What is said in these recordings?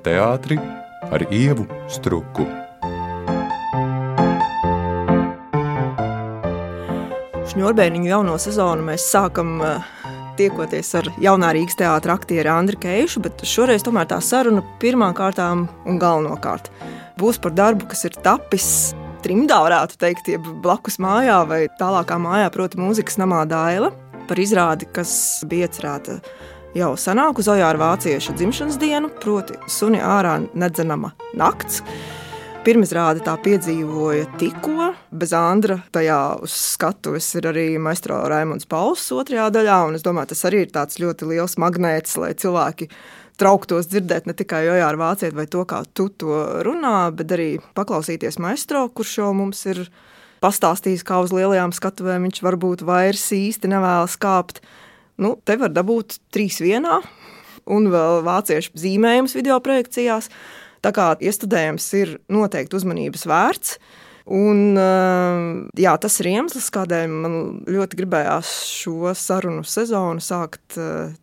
par teātri ar ievu struku. Šņurbēniņu jauno sezonu mēs sākam uh, tiekoties ar jaunā Rīgas teātra aktieru Andriu Keišu, bet šoreiz tomēr tā saruna pirmām kārtām un galvenokārt būs par darbu, kas ir tapis trimdā, varētu teikt, jeb blakus mājā vai tālākā mājā, proti, mūzikas namā Daila, par izrādi, kas bija iecerēta jau senāk uz Ojāra vācieša dzimšanas dienu, proti, suni ārā nedzenama nakts. Pirmizrāde tā piedzīvoja tikko, bez Andra. Tajā uz skatuves ir arī maestro Raimons Pauls otrajā daļā, un es domāju, tas arī ir tāds ļoti liels magnēts, lai cilvēki trauktos dzirdēt ne tikai Jojāru vāciet vai to, kā tu to runā, bet arī paklausīties maestro, kurš jau mums ir pastāstījis, kā uz lielajām skatuvēm viņš varbūt vairs īsti nevēlas kāpt. Nu, te var dabūt trīs vienā, un vēl vāciešu zīmējums video projekcijās. Tā kā iestudējums ir noteikti uzmanības vērts. Un, jā, tas ir iemesls, kādēļ man ļoti gribējās šo sarunu sezonu sākt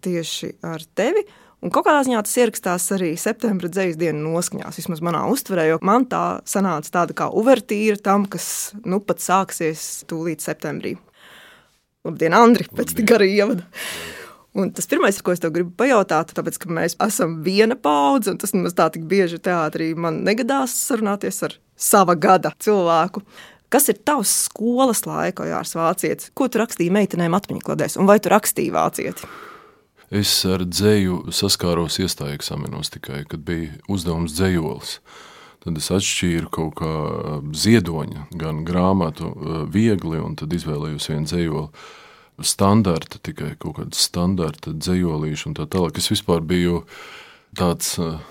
tieši ar tevi. Un kaut kādā ziņā tas ierakstās arī septembra dzīslu dienu noskaņās, vismaz manā uztverē, jo man tā sanāca tāda kā uvertīra tam, kas nu pat sāksies tūlīt septembrī. Labdien, Andri, pēc tik gara ievada! Un tas pirmais, ko es tev gribu pajautāt, tāpēc, ka mēs esam viena paudze, un tas nemaz tā tik bieži teātrī man negadās sarunāties ar sava gada cilvēku. Kas ir tavs skolas laika, Jārs Vācietis? Ko tu rakstīji meitenēm atmiņkladēs, un vai tu rakstīji vācieti? Es ar dzēju saskāros iestāju eksāmenos tikai, kad bija uzdevums dzējolis. Tad es atšķīru kaut kā ziedoņa, gan grāmatu viegli, un tad izvēlējos vienu dzējoli standarta, tikai kaut kāda standarta dzējolīša un tā tālāk. Es vispār biju tāds uh,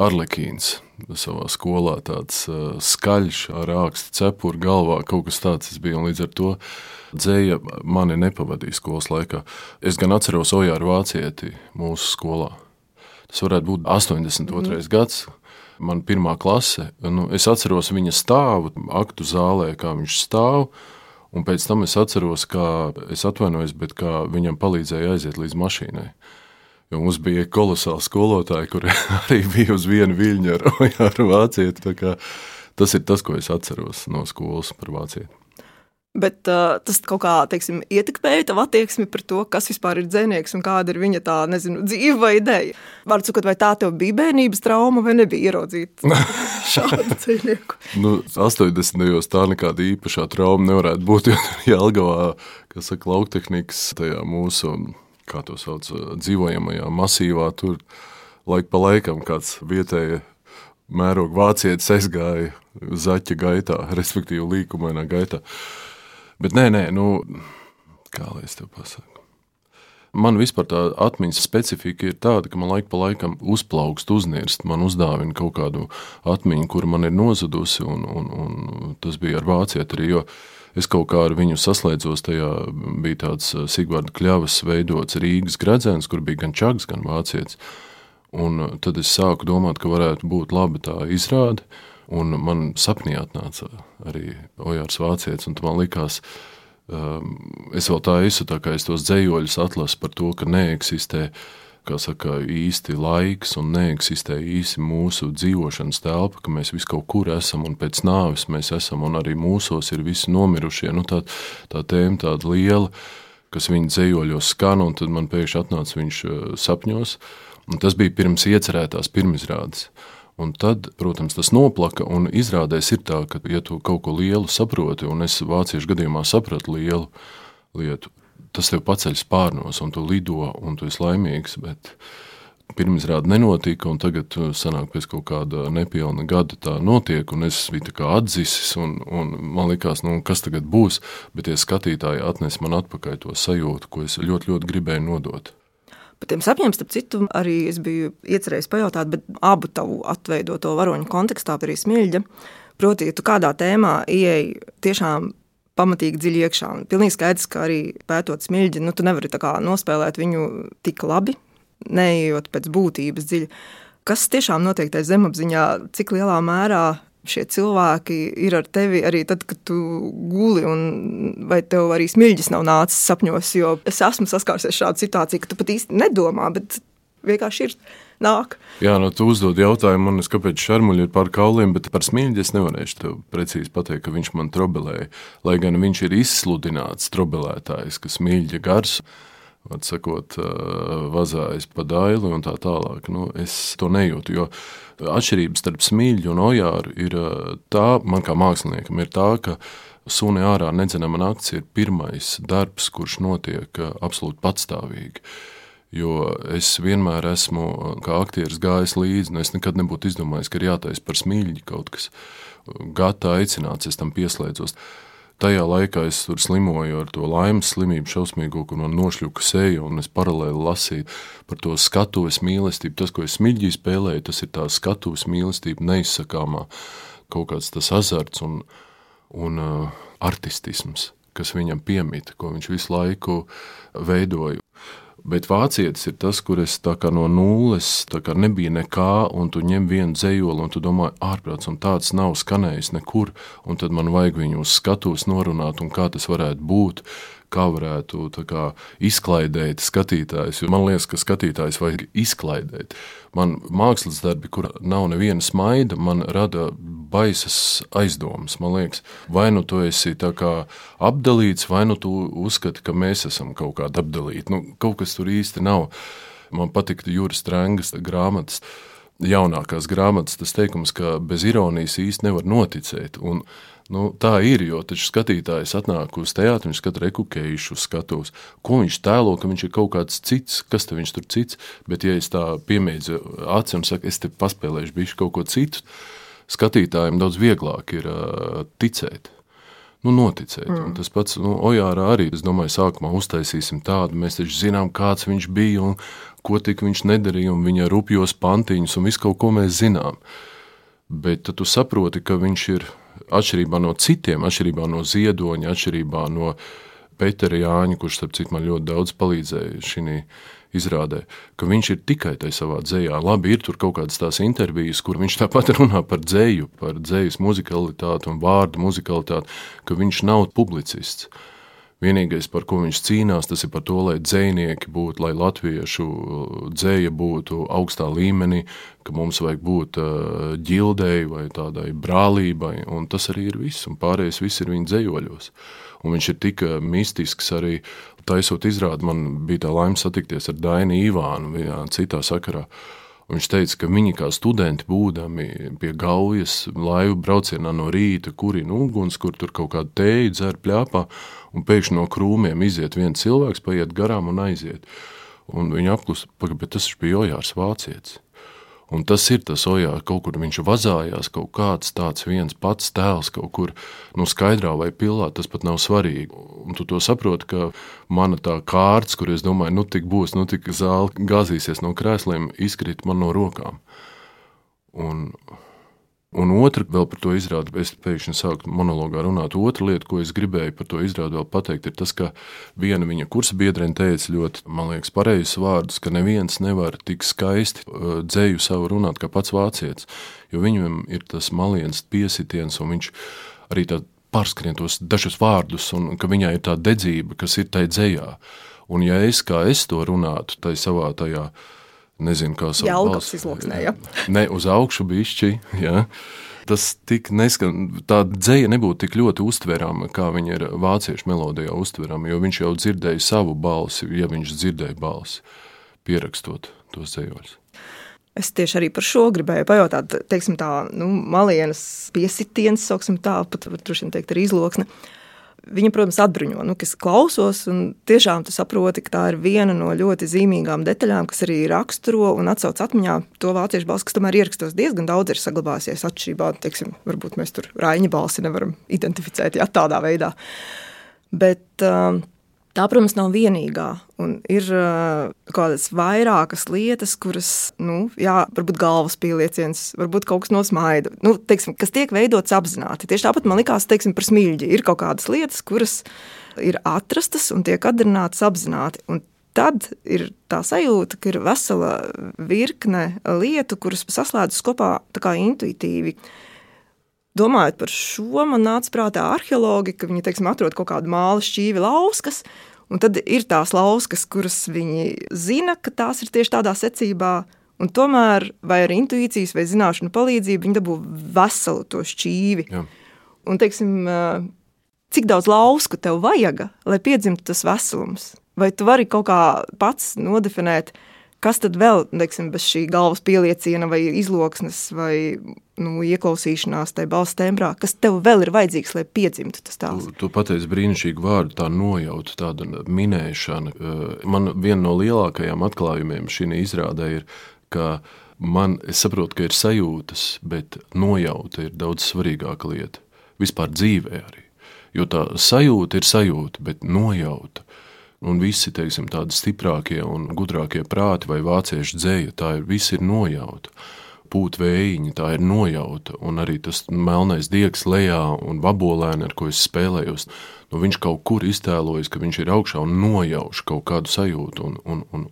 arlekīns savā skolā, tāds uh, skaļš ar ākstu cepuru galvā, kaut kas tāds es biju, un līdz ar to dzēja mani nepavadīja skolas laikā. Es gan atceros Ojāru Vācieti mūsu skolā. Tas varētu būt 82. Mm. gads, man pirmā klase. Nu, es atceros viņa stāvu aktu zālē, kā viņš stāv, Un pēc tam es atceros, kā es atvainojos, bet kā viņam palīdzēja aiziet līdz mašīnai. Jo mums bija kolosāli skolotāji, kuri arī bija uz vienu viļņu ar, ar vācieti. Tas ir tas, ko es atceros no skolas par vācieti. Bet uh, tas kaut kā teiksim, ietekmēja tavu attieksmi par to, kas vispār ir dzinieks un kāda ir viņa tā, nezinu, dzīve vai ideja. Vārds sakot, vai tā tev bija bērnības trauma vai nebija ieraudzīt šādu dzinieku? nu, 80. gados tā nekāda īpašā trauma nevarētu būt, jo Jelgavā, kas saka, lauktehnikas tajā mūsu, kā to sauc, dzīvojamajā masīvā, tur laik pa laikam kāds vietēja mēroga vācietis aizgāja zaķa gaitā, respektīvi līkumainā gaitā. Bet nē, nē, nu, kā lai es tev pasaku. Man vispār tā atmiņas specifika ir tāda, ka man laika pa laikam uzplaukst, uznirst, man uzdāvina kaut kādu atmiņu, kur man ir nozudusi, un, un, un tas bija ar vācieti arī, jo es kaut kā ar viņu saslēdzos, tajā bija tāds uh, Sigvārda Kļavas veidots Rīgas gredzens, kur bija gan čags, gan vācietis. Un uh, tad es sāku domāt, ka varētu būt laba tā izrāde, Un man sapnī atnāca arī Ojārs Vācietis, un man likās, um, es vēl tā esmu, tā kā es tos dzējoļus atlasu par to, ka neeksistē kā saka, īsti laiks un neeksistē īsti mūsu dzīvošanas telpa, ka mēs visi kaut kur esam un pēc nāves mēs esam un arī mūsos ir visi nomirušie. Nu, tā, tā tēma tāda liela, kas viņa dzējoļos skan, un tad man pēkšņi atnāca viņš uh, sapņos, un tas bija pirms iecerētās pirmizrādes. Un tad, protams, tas noplaka. Un izrādās ir tā, ka, ja tu kaut ko lielu saproti, un es vāciešu gadījumā sapratu lielu lietu, tas tev paceļ spārnos, un tu lido, un tu esi laimīgs. Bet pirmizrāde nenotika, un tagad uh, sanāk pēc kaut kāda nepilna gada tā notiek, un es biju tā kā atzisis, un, un man likās, nu, kas tagad būs, bet tie skatītāji atnes man atpakaļ to sajūtu, ko es ļoti, ļoti gribēju nodot. Par tiem sapņiem, starp citu, arī es biju iecerējis pajautāt, bet abu tavu atveidoto varoņu kontekstā, arī smilģa. Proti, ja tu kādā tēmā ieej tiešām pamatīgi dziļi iekšā, un pilnīgi skaidrs, ka arī pētot smilģi, nu, tu nevari nospēlēt viņu tik labi, neejot pēc būtības dziļi. Kas tiešām notiek tajā zemapziņā, cik lielā mērā šie cilvēki ir ar tevi arī tad, kad tu guli, un vai tev arī smilģis nav nācis sapņos, jo es esmu saskārusies šādu situāciju, ka tu pat īsti nedomā, bet vienkārši ir nāk. Jā, nu, tu uzdod jautājumu, man, kāpēc šarmuļi ir pār kauliem, bet par smilģi es nevarēšu tev precīzi pateikt, ka viņš man trobelēja. Lai gan viņš ir izsludināts trobelētājs, ka smilģa gars, atsakot, vazājas pa daili un tā tālāk. Nu, es to nejūtu, jo atšķirības starp smilģu un ojāru ir tā, man kā māksliniekam, ir tā, ka Suni ārā nedzenama nakts ir pirmais darbs, kurš notiek absolūti patstāvīgi. Jo es vienmēr esmu, kā aktieris, gājis līdzi, un es nekad nebūtu izdomājis, ka ir jātaisa par smilģi kaut kas. Gata aicināts, es tam pieslēdzos. Tajā laikā es tur slimoju ar to laimes slimību, šausmīgo, kur man nošļuka seja, un es paralēli lasīju par to skatuves mīlestību. Tas, ko es smilģī spēlēju, tas ir tā skatuves mīlestība, neizsakāmā kaut kāds tas azarts un, un uh, artistisms, kas viņam piemita, ko viņš visu laiku veidoja. Bet vācietis ir tas, kur es no nulles nebija nekā, un tu ņem vienu dzējoli, un tu domā, ārprāts, un tāds nav skanējis nekur, un tad man vajag viņu uz skatuves norunāt, un kā tas varētu būt kā varētu kā, izklaidēt skatītājus. Man liekas, ka skatītājs vajag izklaidēt. Man mākslas darbi, kur nav neviena smaida, man rada baisas aizdomas. Man liekas, vai nu tu esi apdalīts, vai nu tu uzskati, ka mēs esam kaut kādi apdalīti. Nu, kaut kas tur īsti nav. Man patīk Jūras Strunkas grāmatas jaunākās grāmatas tas teikums, ka bez ironijas īsti nevar noticēt. Un Nu, tā ir, jo skatītājs atnāk uz teātri, viņš skata rekukējušu skatos, ko viņš tēlo, ka viņš ir kaut kāds cits, kas te viņš tur cits, bet ja es tā piemēdzu aci un saku, es te paspēlēšu bišķi kaut ko citu, skatītājiem daudz vieglāk ir uh, ticēt. Nu, noticēt. Mm. Un tas pats nu, Ojārā arī, es domāju, sākumā uztaisīsim tādu, mēs taču zinām, kāds viņš bija un ko tik viņš nedarīja, un viņa rupjos pantiņus un visu kaut ko mēs zinām. Bet tu saproti, ka viņš ir atšķirībā no citiem, atšķirībā no ziedoņa, atšķirībā no Pētera Jāņa, kurš, starp citu, man ļoti daudz palīdzēja šī izrādē, ka viņš ir tikai tajā savā dzējā. Labi, ir tur kaut kādas tās intervijas, kur viņš tāpat runā par dzēju, par dzējas muzikalitāti un vārdu muzikalitāti, ka viņš nav publicists. Vienīgais, par ko viņš cīnās, tas ir par to, lai dzinieki būtu, lai latviešu dzēja būtu augstā līmenī, ka mums vajag būt ģildei vai tādai brālībai, un tas arī ir viss, un pārējais viss ir viņa dzējoļos. Un viņš ir tik mistisks arī, taisot izrādi, man bija tā laime satikties ar Dainu Ivānu vienā citā sakarā, Viņš teica, ka viņi kā studenti būdami pie gaujas laivu braucienā no rīta, kurina uguns, kur tur kaut kādu tēju dzer pļāpā, un pēkšņi no krūmiem iziet viens cilvēks, paiet garām un aiziet. Un viņi apklusa, bet tas bija Ojārs Vācietis. Un tas ir tas ojā, kaut kur viņš vazājās, kaut kāds tāds viens pats tēls kaut kur nu, skaidrā vai pilā, tas pat nav svarīgi. Un tu to saproti, ka mana tā kārts, kur es domāju, nu tik būs, nu tik zāle gāzīsies no krēsliem, izkrīt man no rokām. Un Un otra, vēl par to izrādi, es pēkšņi sāku monologā runāt. Otra lieta, ko es gribēju par to izrādi vēl pateikt, ir tas, ka viena viņa kursa biedrene teica ļoti, man liekas, pareizus vārdus, ka neviens nevar tik skaisti uh, dzēju savu runāt kā pats vācietis, jo viņam ir tas maliens piesitiens, un viņš arī tā pārskrien tos dažus vārdus, un ka viņai ir tā dedzība, kas ir tai dzējā. Un ja es kā es to runātu, tai savā tajā, uh, nezinu, kā sauc. Jelgavas izloksnē, ja? Ne, uz augšu bišķi, ja. Tas tik neskan, tā dzēja nebūtu tik ļoti uztverama, kā viņa ir vāciešu melodijā uztverama, jo viņš jau dzirdēja savu balsi, ja viņš dzirdēja balsi, pierakstot tos dzējoļus. Es tieši arī par šo gribēju pajautāt, teiksim tā, nu, malienas piesitiens, sauksim tā, pat, pat droši vien teikt, arī izloksne. Uh, Viņa, protams, atbruņo, nu, kas klausos, tiešām tu saproti, ka tā ir viena no ļoti zīmīgām detaļām, kas arī raksturo un atsauc atmiņā to vāciešu balsi, kas tomēr ierakstos diezgan daudz ir saglabājusies atšķirībā, teiksim, varbūt mēs tur Raiņa balsi nevaram identificēt, ja tādā veidā. Bet, uh, Tā, protams, nav vienīgā. Un ir uh, kādas vairākas lietas, kuras, nu, jā, varbūt galvas pielieciens, varbūt kaut kas no smaida, nu, teiksim, kas tiek veidots apzināti. Tieši tāpat man likās, teiksim, par smilģi. Ir kaut kādas lietas, kuras ir atrastas un tiek atdarinātas apzināti. Un tad ir tā sajūta, ka ir vesela virkne lietu, kuras saslēdzas kopā intuitīvi. Domājot par šo, man nāca prātā arheologi, ka viņi teiksim, atrod kaut kādu māla šķīvi lauskas, Un tad ir tās lauskas, kuras viņi zina, ka tās ir tieši tādā secībā, Un tomēr, vai ar intuīcijas vai zināšanu palīdzību, viņi dabū veselu to šķīvi. Jā. Un, teiksim, cik daudz lausku tev vajag, lai piedzimtu tas veselums? Vai tu vari kaut kā pats nodefinēt, kas tad vēl, teiksim, bez šī galvas pielieciena vai izloksnes vai nu, ieklausīšanās tajā balss tembrā, kas tev vēl ir vajadzīgs, lai piedzimtu tas tēls? Tu, tu pateici brīnišķīgu vārdu, tā nojauta, tāda minēšana. Man viena no lielākajām atklājumiem šī izrādē ir, ka man, es saprotu, ka ir sajūtas, bet nojauta ir daudz svarīgāka lieta. Vispār dzīvē arī. Jo tā sajūta ir sajūta, bet nojauta. Un visi teiksim, tādi stiprākie un gudrākie prāti vai vāciešu dzēja, tā ir viss ir nojauta. Pūt vējiņi, tā ir nojauta, un arī tas melnais diegs lejā un vabolēni, ar ko es spēlējos, nu, viņš kaut kur iztēlojas, ka viņš ir augšā un nojauš kaut kādu sajūtu. Un, un, un,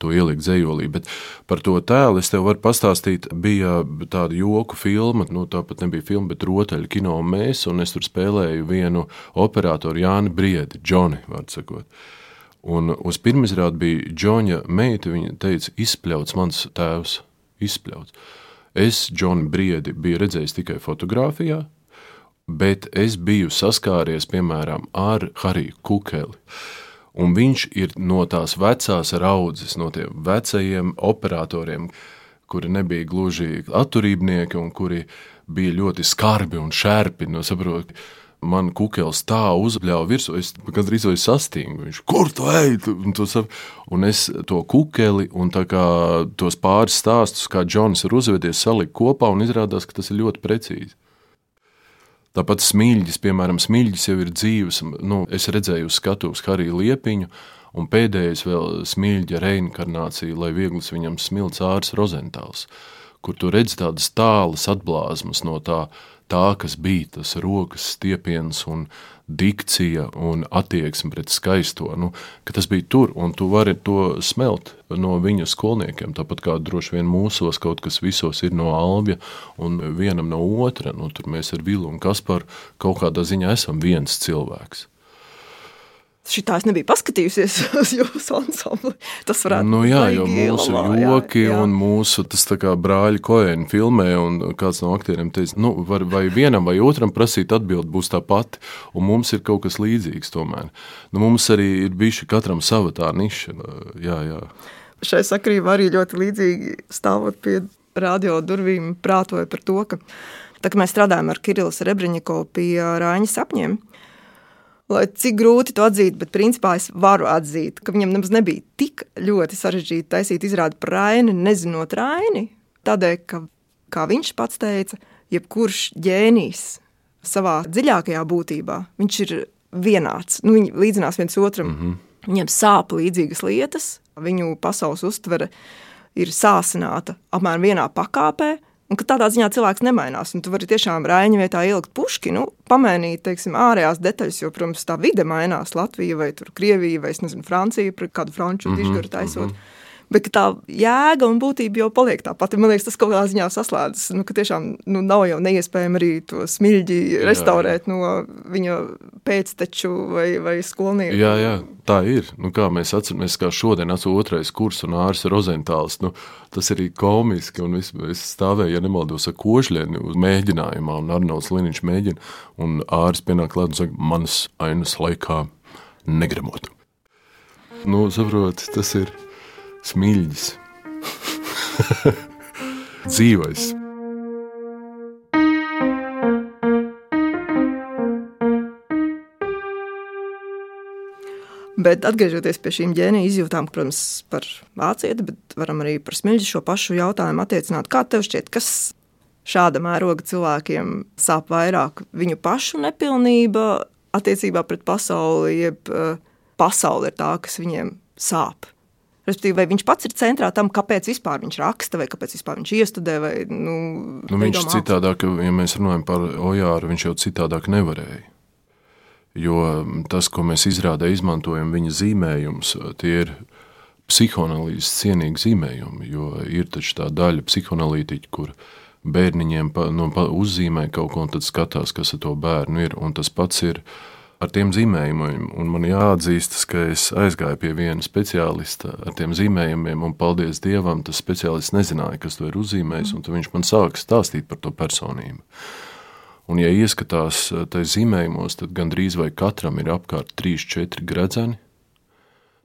to ielikt zejolī. Bet par to tēlu es tev varu pastāstīt. Bija tāda joku filma, nu tāpat nebija filma, bet rotaļu kino un mēs, un es tur spēlēju vienu operatoru Jāni Briedi, Džoni, vārds sakot. Un uz pirmizrādi bija Džoņa meita, viņa teica, izspļauts mans tēvs, izspļauts. Es Džonu Briedi biju redzējis tikai fotografijā, bet es biju saskāries, piemēram, ar Hariju Kukeli. Un viņš ir no tās vecās raudzes, no tiem vecajiem operatoriem, kuri nebija gluži atturībnieki un kuri bija ļoti skarbi un šērpi. No, saprot, man kukels tā uzbļāva virsū, es gandrīz vai sastingu. Viņš, kur tu ej? Un, tu sap... un es to kukeli un tos pāris stāstus, kā Džons ir uzvedies, saliku kopā un izrādās, ka tas ir ļoti precīzi. Tāpat smilģis, piemēram, smilģis jau ir dzīves. Nu, es redzēju uz skatuves Hariju Liepiņu, un pēdējais vēl smilģa reinkarnācija, lai viegls viņam smilts ārs rozentāls, kur tu redz tādas tālas atblāzmas no tā, tā, kas bija tas rokas stiepiens un dikcija un attieksme pret skaisto, nu, tas bija tur, un tu vari to smelt no viņa skolniekiem. Tāpat kā droši vien mūsos kaut kas visos ir no Albija un vienam no otra. Nu, tur mēs ar Vilu un Kasparu kaut kādā ziņā esam viens cilvēks. Šitā es nebiju paskatījusies uz jūsu ansambli. Tas varētu nu, jā, jo mūsu labā, joki jā, jā. un mūsu tas tā kā brāļi Koēni filmē, un kāds no aktieriem teica, nu, var, vai vienam vai otram prasīt atbild būs tā pati, un mums ir kaut kas līdzīgs tomēr. Nu, mums arī ir bijuši katram sava tā niša, jā, jā. Šai sakrībā arī ļoti līdzīgi stāvot pie radio durvīm prātoja par to, ka tā, ka mēs strādājam ar Kirillu Srebrņikovu pie Rāņa sapņiem, lai cik grūti to atzīt, bet principā es varu atzīt, ka viņam nemaz nebija tik ļoti sarežģīti taisīt izrādi par Raini, nezinot Raini. Tādēļ, ka, kā viņš pats teica, jebkurš ģēnijs savā dziļākajā būtībā, viņš ir vienāds. Nu, viņi līdzinās viens otram. Mm -hmm. Viņiem sāp līdzīgas lietas, viņu pasaules uztvere ir sāsināta apmēram vienā pakāpē, Un ka tādā ziņā cilvēks nemainās. Un tu vari tiešām rāņa vietā ielikt puški, nu, pamainīt, teiksim, ārējās detaļas, jo, protams, tā vide mainās. Latvija vai Krievija vai, nezinu, Francija, par kādu franču mm -hmm, dižgaru taisot. Mm -hmm. Bet tā jēga un būtība jau paliek tā pati. Man liekas, tas kaut kādā ziņā saslēdzas. Nu, tiešām nu, nav jau neiespējami arī to smilģi restaurēt jā, jā. no viņa pēcteču vai, vai skolnieku. Jā, jā, tā ir. Nu, kā mēs atceramies, kā šodien esmu otrais kurs un ārs Rozentāls. Nu, tas arī komiski. Un es, es stāvēju, ja nemaldos, ar košļieni uz mēģinājumā, un Arnolds Liniņš mēģina, un ārs pienāk klāt un saka, manas ainas laikā negremot. Nu, saprot, tas ir smilģis. Dzīvais. Bet atgriežoties pie šīm ģēnija izjūtām, protams, par vācieti, bet varam arī par smilģi šo pašu jautājumu attiecināt. Kā tev šķiet, kas šāda mēroga cilvēkiem sāp vairāk? Viņu pašu nepilnība attiecībā pret pasauli, jeb uh, pasaule ir tā, kas viņiem sāp. Respektīvi, vai viņš pats ir centrā tam, kāpēc vispār viņš raksta, vai kāpēc vispār viņš iestudē. Vai, nu, nu, viņš citādāk, ja mēs runājam par Ojāru, viņš jau citādāk nevarēja. Jo tas, ko mēs izrādē izmantojam, viņa zīmējums, tie ir psihoanalīzes cienīgi zīmējumi. Jo ir taču tā daļa psihoanalītiķa, kur bērniņiem pa, nu, pa, uzzīmē kaut ko un tad skatās, kas ar to bērnu ir. Un tas pats ir ar tiem zīmējumiem. Un man jāatzīstas, ka es aizgāju pie viena speciālista ar tiem zīmējumiem, un paldies Dievam, tas speciālists nezināja, kas to ir uzzīmējis, un viņš man sāka stāstīt par to personību. Un, ja ieskatās tajos zīmējumos, tad gandrīz vai katram ir apkārt 3-4 gredzeni.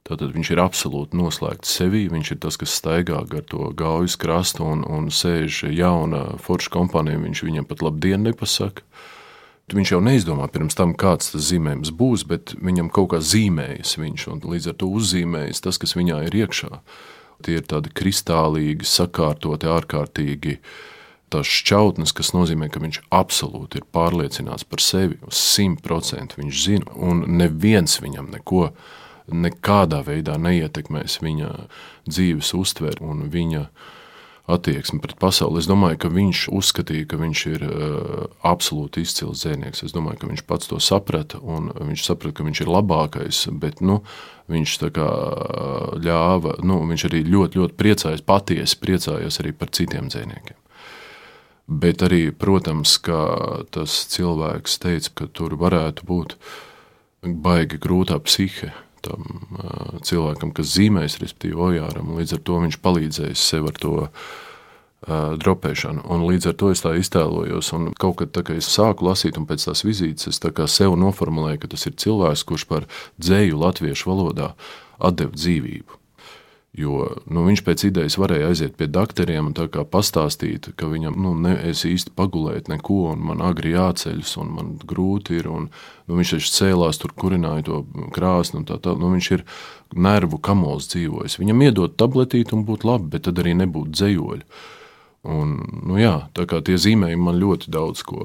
Tātad viņš ir absolūti noslēgts sevī. Viņš ir tas, kas staigā gar to gaujas krastu un, un sēž jauna forša kompānija. Viņš viņam pat labdien nepasaka. Viņš jau neizdomā pirms tam, kāds tas zīmējums būs, bet viņam kaut kā zīmējas viņš, un līdz ar to uzzīmējas tas, kas viņā ir iekšā. Tie ir tādi kristālīgi, sakārtoti, ārkārtīgi tās šķautnes, kas nozīmē, ka viņš absolūti ir pārliecināts par sevi, uz simt procentu viņš zina, un neviens viņam neko nekādā veidā neietekmēs viņa dzīves uztveri un viņa dzīves attieksmi pret pasauli. Es domāju, ka viņš uzskatīja, ka viņš ir uh, absolūti izcils dzēnieks. Es domāju, ka viņš pats to saprata, un viņš saprata, ka viņš ir labākais, bet nu, viņš kā, ļāva, nu, viņš arī ļoti, ļoti priecājās, patiesi priecājās arī par citiem dzēniekiem. Bet arī, protams, tas cilvēks teica, ka tur varētu būt baigi grūtā psihe, tam cilvēkam, kas zīmēs, respektīvi ojāram. Līdz ar to viņš palīdzējis sev ar to dropēšanu. Un līdz ar to es tā iztēlojos. Un kaut kad, kad es sāku lasīt, un pēc tās vizītes, es sev noformulēju, ka tas ir cilvēks, kurš par dzēju latviešu valodā atdeva dzīvību. Jo nu, viņš pēc idejas varēja aiziet pie doktoriem un pastāstīt, ka viņam nu, ne, es īsti pagulēt neko, un man agri jāceļas, un man grūti ir. Un, nu, viņš taču cēlās, tur kurināja to krāsni, un tā tā. Nu, viņš ir nervu kamols dzīvojis. Viņam iedot tabletīti un būtu labi, bet tad arī nebūtu dzējoļi. Un, nu, jā, tie zīmējumi man ļoti daudz ko,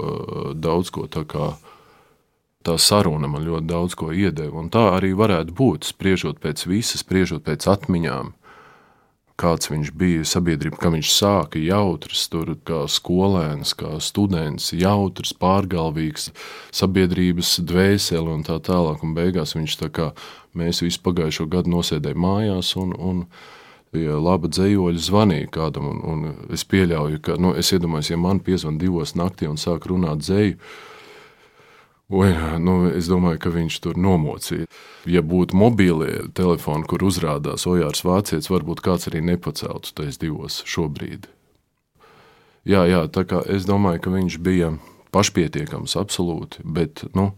daudz ko tā kā tā saruna man ļoti daudz ko iedeva. Tā arī varētu būt, spriežot pēc visas, spriežot pēc atmiņām kāds viņš bija sabiedrība, kā viņš sāka jautrs, tur kā skolēns, kā students, jautrs, pārgalvīgs, sabiedrības dvēseli un tā tālāk. Un beigās viņš tā kā mēs visu pagājušo gadu nosēdējām mājās un, un ja laba dzējoļa zvanīja kādam, un, un es pieļauju, ka, nu, es iedomājos, ja man piezvan divos naktī un sāk runāt dzēju, Oi, nu, es domāju, ka viņš tur nomocīja. Ja būtu mobīlie telefoni, kur uzrādās Ojārs Vācietis, varbūt kāds arī nepaceltu tais divos šobrīd. Jā, jā, tā kā es domāju, ka viņš bija pašpietiekams absolūti, bet nu,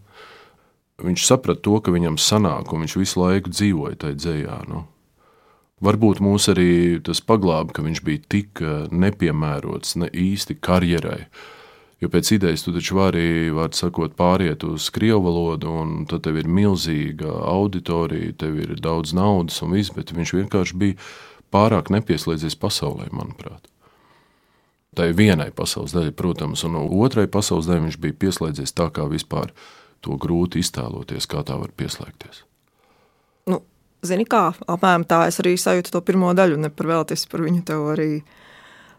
viņš saprata to, ka viņam sanāk, un viņš visu laiku dzīvoja tajā dzējā. Nu. Varbūt mūs arī tas paglāba, ka viņš bija tik eh, nepiemērots ne īsti karjerai, Jo pēc idejas tu taču vari, var sakot, pāriet uz krievu valodu, un tad tev ir milzīga auditorija, tev ir daudz naudas un viss, bet viņš vienkārši bija pārāk nepieslēdzies pasaulē, manuprāt. Tā ir vienai pasaules daļai, protams, un otrai pasaules daļai viņš bija pieslēdzies tā, kā vispār to grūti iztēloties, kā tā var pieslēgties. Nu, zini kā, apmēram tā es arī sajūtu to pirmo daļu, ne par veltis par viņu tev arī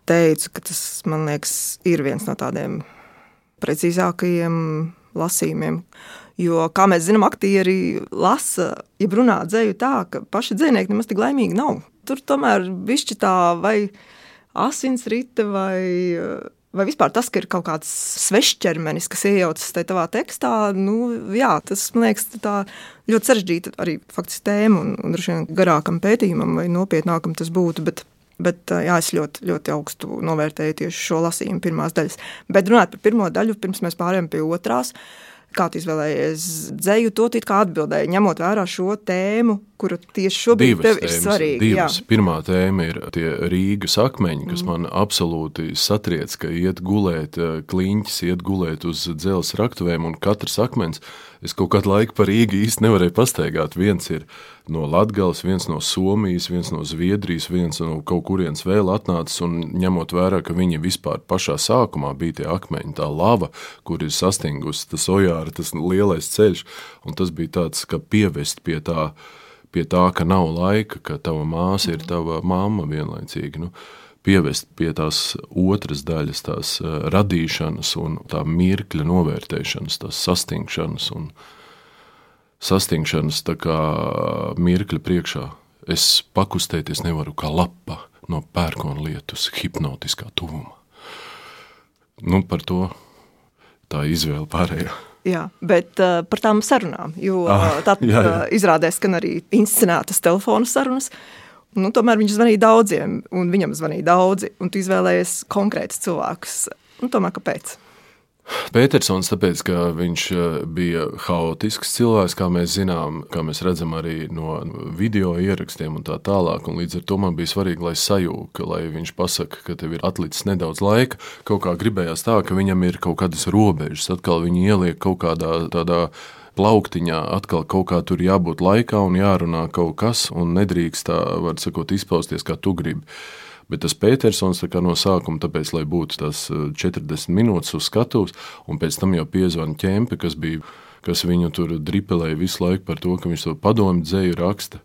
teicu, ka tas, man liekas, ir viens no tādiem precīzākajiem lasījumiem. Jo, kā mēs zinām, aktieri lasa, ja runā dzēju tā, ka paši dzinieki nemaz tik laimīgi nav. Tur tomēr bišķi tā vai asinsrite vai, vai vispār tas, ka ir kaut kāds svešķermenis, kas iejaucas tajā tavā tekstā, nu, jā, tas, man liekas, ļoti sarežģīta arī faktiski tēma un, un droši vien garākam pētījumam vai nopietnākam tas būtu, bet Bet jā, es ļoti, ļoti augstu novērtēju tieši šo lasījumu pirmās daļas. Bet runāt par pirmo daļu, pirms mēs pārējām pie otrās, kā tu izvēlējies dzēju, to kā atbildēji, ņemot vērā šo tēmu, kura tieši šobrīd divas tev ir svarīga. Divas. Jā. Pirmā tēma ir tie Rīgas akmeņi, kas mm. man absolūti satriec, ka iet gulēt, kliņķis iet gulēt uz dzelzs raktuvēm, un katrs akmens, es kaut kādu laiku par Rīgu īsti nevarēju pastaigāt. Viens ir no Latgales, viens no Somijas, viens no Zviedrijas, viens no kaut kurienes vēl atnācis, un ņemot vērā, ka viņi vispār pašā sākumā bija tie akmeņi, tā lava, kur ir sastingusi tas ojāra, tas lielais ceļš, un tas bija tāds, ka pievest pie tā, pie tā, ka nav laika, ka tava māsa ir tava mamma vienlaicīgi, nu, pievest pie tās otras daļas, tās radīšanas un tā mirkļa novērtēšanas, tās sastingšanas un, sastingšanas mirkļa priekšā. Es pakustēties nevaru kā lapa no pērkona lietus, hipnotiskā tuvuma. Nu, par to tā izvēle pārējā. Jā, bet uh, par tām sarunām, jo Ah, tā jā, jā. uh, izrādās, ka arī inscenētas telefona sarunas. Nu, tomēr viņš zvanīja daudziem, un viņam zvanīja daudzi, un tu izvēlējies konkrētus cilvēkus. Nu, tomēr kāpēc? Petersons, tāpēc, ka viņš eh, bija haotisks cilvēks, kā mēs zinām, kā mēs redzam arī no video ierakstiem un tā tālāk. Un līdz ar to man bija svarīgi, lai sajūta, lai viņš pasaka, ka tev ir atlicis nedaudz laika. Kaut kā gribējās tā, ka viņam ir kaut kādas robežas, atkal viņi ieliek kaut kādā tādā plauktiņā, atkal kaut kā tur jābūt laikā un jārunā kaut kas, un nedrīkst tā, var sakot, izpausties kā tu gribi. Bet tas Petersons no sākuma, tāpēc, lai būtu tas eh, 40 minūtes uz skatuves, un pēc tam jau piezvanīja ķempe, kas, bija, kas viņu tur dripelēja visu laiku par to, ka viņš to padomu dzēju raksta.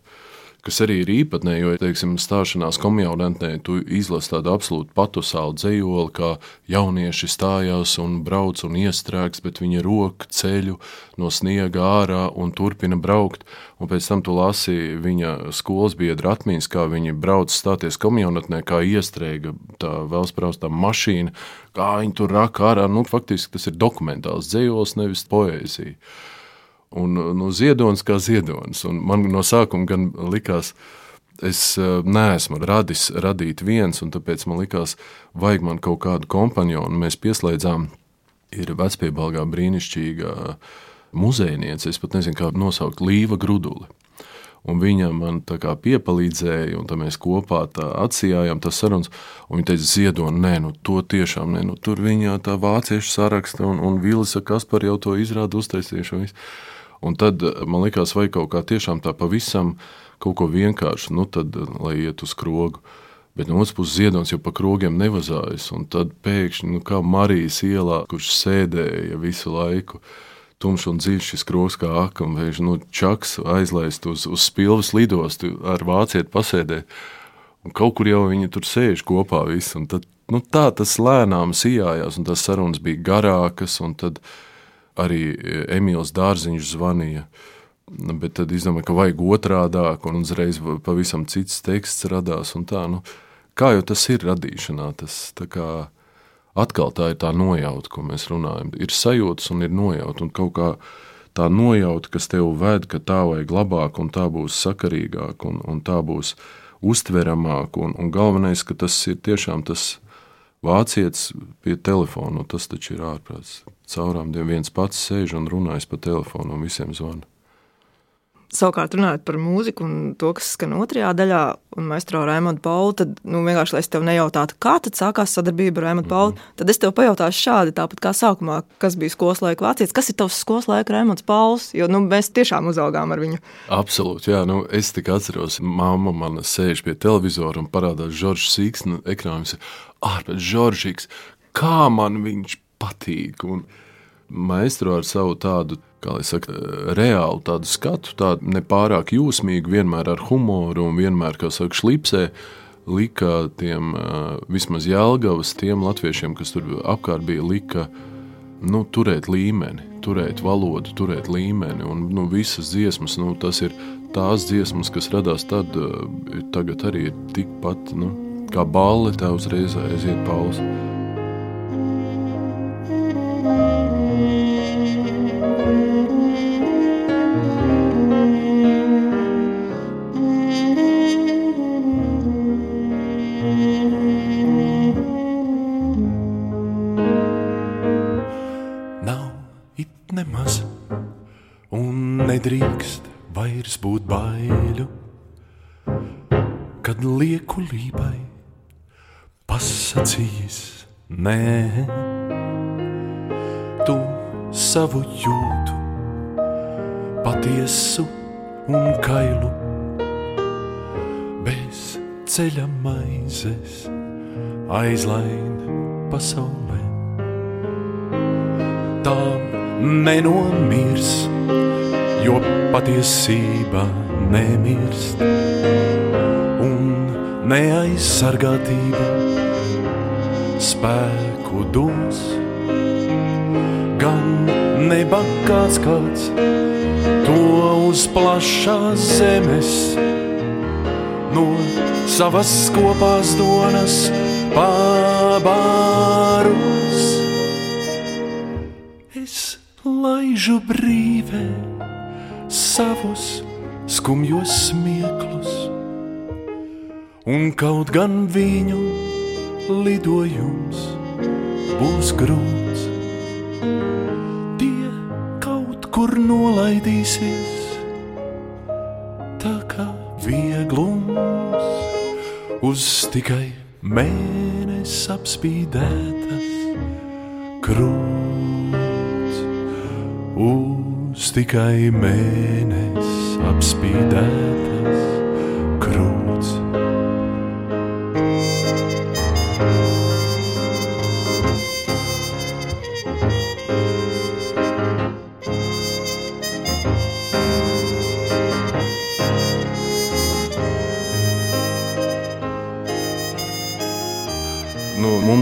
Kas arī ir īpatnēji, jo, teiksim, stāšanās komjaunatnē tu izlasi tādu absolūti patusālu dzējoli, kā jaunieši stājās un brauc un iestrēgs, bet viņa roka ceļu no sniega ārā un turpina braukt. Un pēc tam tu lasi viņa skolas biedra atmiņas, kā viņi brauc stāties komjaunatnē, kā iestrēga tā vēlspraustā mašīna, kā viņi tur raka ārā. Nu, faktiski tas ir dokumentāls dzējols, nevis poēzija. Un nu, ziedonis kā ziedonis. Un man no sākuma gan likās, es eh, neesmu radis, radīt viens, un tāpēc man likās, vajag man kaut kādu kompanionu. Mēs pieslēdzām, ir vecpiebalgā brīnišķīga muzejniece, es pat nezinu, kā nosaukt, Līva Gruduli. Un viņa man tā kā piepalīdzēja, un mēs kopā atsījām tas sarunas. Viņa teica, Ziedoni, nē, nu, to tiešām nē, nu, tur viņa tā vāciešu saraksta, un, un Vilisa Kaspar jau to izrāda uztaisījuši. Un, tad man likās, vai kaut kā tiešām tā pavisam kaut ko vienkāršu, nu, tad, lai iet uz krogu. Bet no otras puses, ziedonis jau pa krogiem nevazājas. Un tad pēkšņi, nu, kā Marijas ielā, kurš sēdēja visu laiku, tumšs un dziļš šis krogs kā akam, vai nu, čaks aizlaist uz, uz spilves lidostu ar vācieti pasēdēt. Un kaut kur jau viņi tur sēž kopā visi. Un tad, nu, tā tas lēnām sijājās, un tās sarunas bija garākas, un tad arī Emīls Dārziņš zvanīja. Bet tad izdomāju, ka vajag otrādāk, un uzreiz pavisam cits teksts radās. Tā, nu, kā jau tas ir radīšanā, tas kā atkal tā ir tā nojauta, ko mēs runājam. Ir sajūtas un ir nojauta. Un kaut kā tā nojauta, kas tev ved, ka tā vajag labāk, un tā būs sakarīgāk, un, un tā būs uztveramāk. Un, un galvenais, ka tas ir tiešām tas vācietis pie telefona, tas taču ir ārprāts. Caurām dienām viens pats sēž un runājas pa telefonu, un visiem zvana. Savukārt, runājot par mūziku un to, kas skan otrajā daļā, un maģistrā Raimonda Pauli, tad nu, vienkārši, lai es tev nejautātu, kā tad sākās sadarbība ar Raimondu Pauli, mm -hmm. tad es tev pajautāšu šādi, tāpat kā sākumā, kas bija skolas laika vācietis, kas ir tavs skolas laika Raimonds Pauls, jo nu, mēs tiešām uzaugām ar viņu. Absolūti, jā, nu, es tikai atceros, mamma man sēž pie televizora un parādās Žoržs Sīks, nu, ekrāns ir ārpēc Žoržīgs, kā man viņš patīk, un maestro ar savu tādu kā lai saka, reālu tādu skatu, tādu nepārāk jūsmīgu, vienmēr ar humoru un vienmēr, kā saka, šlipsē, lika tiem vismaz Jēlgavas, tiem latviešiem, kas tur apkārt bija, lika nu, turēt līmeni, turēt valodu, turēt līmeni. Un nu, visas dziesmas, nu, tas ir tās dziesmas, kas radās tad, tagad arī ir tikpat, nu, kā balle tev uzreiz aiziet pauze. Nē, tu savu jūtu, patiesu un kailu, bez ceļa maizes aizlaid pasaulē. Tām nenomirs, jo patiesība nemirst, un neaizsargātība spēku dos. Gan nebakāts kāds to uz plašās zemes, no savas kopās donas pabārus. Laižu brīvē savus skumjos smieklus, un kaut gan viņu lidojums būs grūts. Tie kaut kur nolaidīsies, tā kā vieglums uz tikai mēnesis apspīdētas krūts. Uz tikai mēnesis apspīdētas krūts.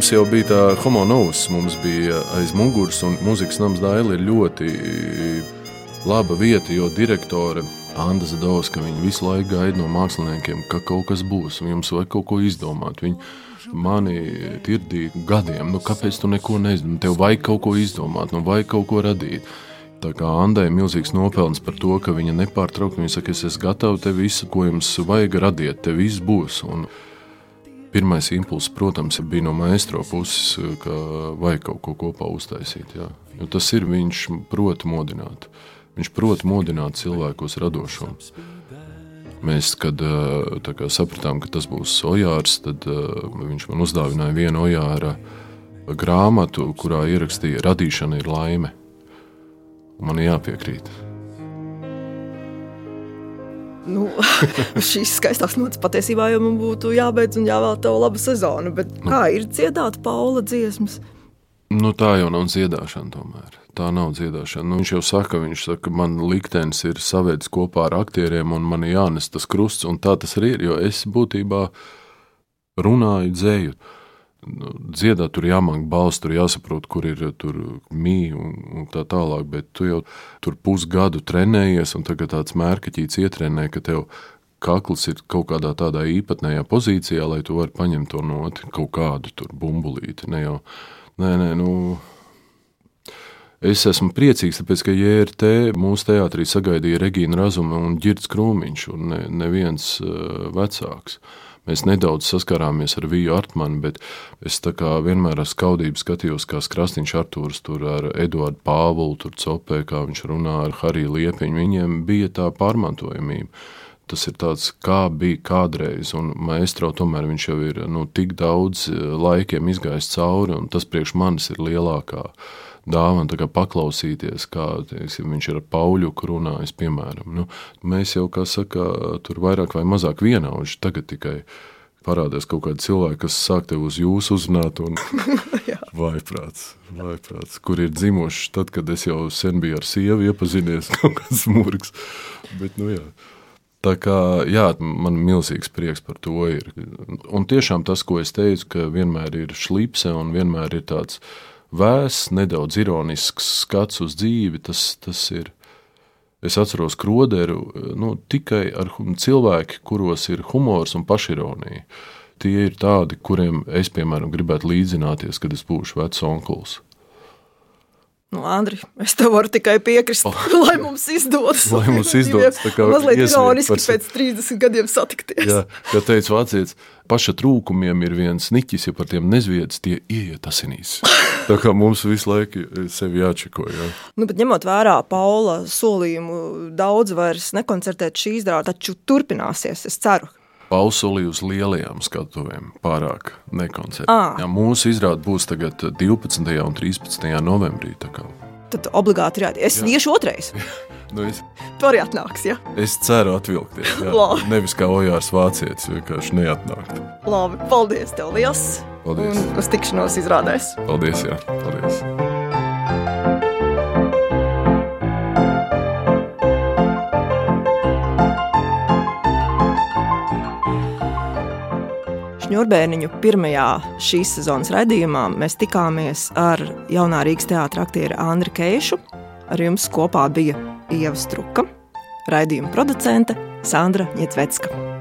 Mums jau bija tā homonovs, mums bija aiz muguras, un mūzikas nams Daila ir ļoti laba vieta, jo direktore Anna Zadovska viņa visu laiku gaida no māksliniekiem, ka kaut kas būs, jums vajag kaut ko izdomāt. Viņi mani tirdīja gadiem, nu kāpēc tu neko nezini, tev vajag kaut ko izdomāt, nu vajag kaut ko radīt. Tā kā Andai ir milzīgs nopelns par to, ka viņa nepārtraukti viņa saka, es esmu gatava te visu, ko jums vajag radiet, te viss būs. Un pirmais impulss, protams, bija no maestro puses, ka vajag kaut ko kopā uztaisīt. Jā. Jo tas ir viņš prot modināt. Viņš prot modināt cilvēkos radošo. Mēs, kad kā, sapratām, ka tas būs Ojārs, tad uh, viņš man uzdāvināja vienu Ojāra grāmatu, kurā ierakstīja, ka radīšana ir laime. Man jāpiekrīt. Nu, šīs skaistās notis patiesībā jau man būtu jābeidz un jāvēl tev laba sezona. Bet kā ir dziedāt Paula dziesmas? Nu, tā jau nav dziedāšana tomēr. Tā nav dziedāšana. Nu, viņš jau saka, viņš saka, ka man liktenis ir savēdz kopā ar aktieriem un man jānes tas krusts. Un tā tas arī ir, jo es būtībā runāju dzēju. Dziedāt, tur jāmāk balss, tur jāsaprot, kur ir mīja un, un tā tālāk. Bet tu jau tur pusgadu trenējies, un tagad tāds mērķis ietrenē, ka tev kakls ir kaut kādā tādā īpatnējā pozīcijā, lai tu varētu paņemt to noti, kaut kādu tur bumbulīti. Ne jau, nē, nē, nu. Es esmu priecīgs, tāpēc, ka JRT mūsu teātrī sagaidīja Regīna Razuma un Girts Krūmiņš, un ne, neviens uh, vecāks. Mēs nedaudz saskarāmies ar Viju Artmanu, bet es vienmēr ar skaudību skatījos, kā Krastīns Artūrs tur ar Eduardu Pāvulu, tur copē, kā viņš runā ar Hariju Liepiņu. Viņiem bija tā pārmantojamība. Tas ir tāds, kā bija kādreiz, un maestro tomēr viņš jau ir nu, tik daudz laikiem izgājis cauri, un tas priekš manis ir lielākā dāvana paklausīties, kā teiksim, viņš ir ar Pauļu runājis. Piemēram. Nu, mēs jau, kā saka, tur vairāk vai mazāk vienauži tagad tikai. Parādās kaut kādi cilvēki, kas sāk tevi uz jūsu uzrunāt, un vaiprāts, vaiprāts, kur ir dzimuši tad, kad es jau sen biju ar sievu iepazinies, kaut kāds murgs. Bet, nu, jā. Tā kā jā, man milzīgs prieks par to. Ir. Un tiešām tas, ko es teicu, ka vienmēr ir šlipse un vienmēr ir tāds vēss, nedaudz ironisks skats uz dzīvi. Tas, tas ir. Es atceros kroderu nu, tikai ar cilvēkiem, kuros ir humors un pašironija. Tie ir tādi, kuriem es, piemēram, gribētu līdzināties, kad es būšu vecs onkls. Nu, Andri, es tev varu tikai piekrist, oh. lai mums izdodas. Lai mums izdodas tā kā mazliet ironiski par... pēc 30 gadiem satikties. Jā, kā teica vācietis, paša trūkumiem ir viens niķis, ja par tiem nezviedz, tie ieiet asinīs. Tā kā mums visu laiku sevi jāčeko. Jā. Nu, bet ņemot vērā Paula solījumu, daudz vairs nekoncertēt šī izrāda, taču turpināsies, es ceru. Pausulī uz lielajām skatuvēm pārāk nekoncertē. Jā, mūsu izrāde būs tagad 12. un 13. novembrī. Tad obligāti ir jāatzīst. Es iešu otrais. Nu, es... Tu arī atnāksi, ja? Es ceru atvilkties. Nevis kā ojārs vācietis, vienkārši neatnākt. Labi, paldies tev liels! Paldies! Un uz tikšanos izrādēs! Paldies, jā! Paldies! Šņurbēniņu pirmajā šīs sezonas raidījumā mēs tikāmies ar jaunā Rīgas teātra aktieru Andriu Keišu. Ar jums kopā bija Ieva Struka, raidījuma producente Sandra Ņetsvecka.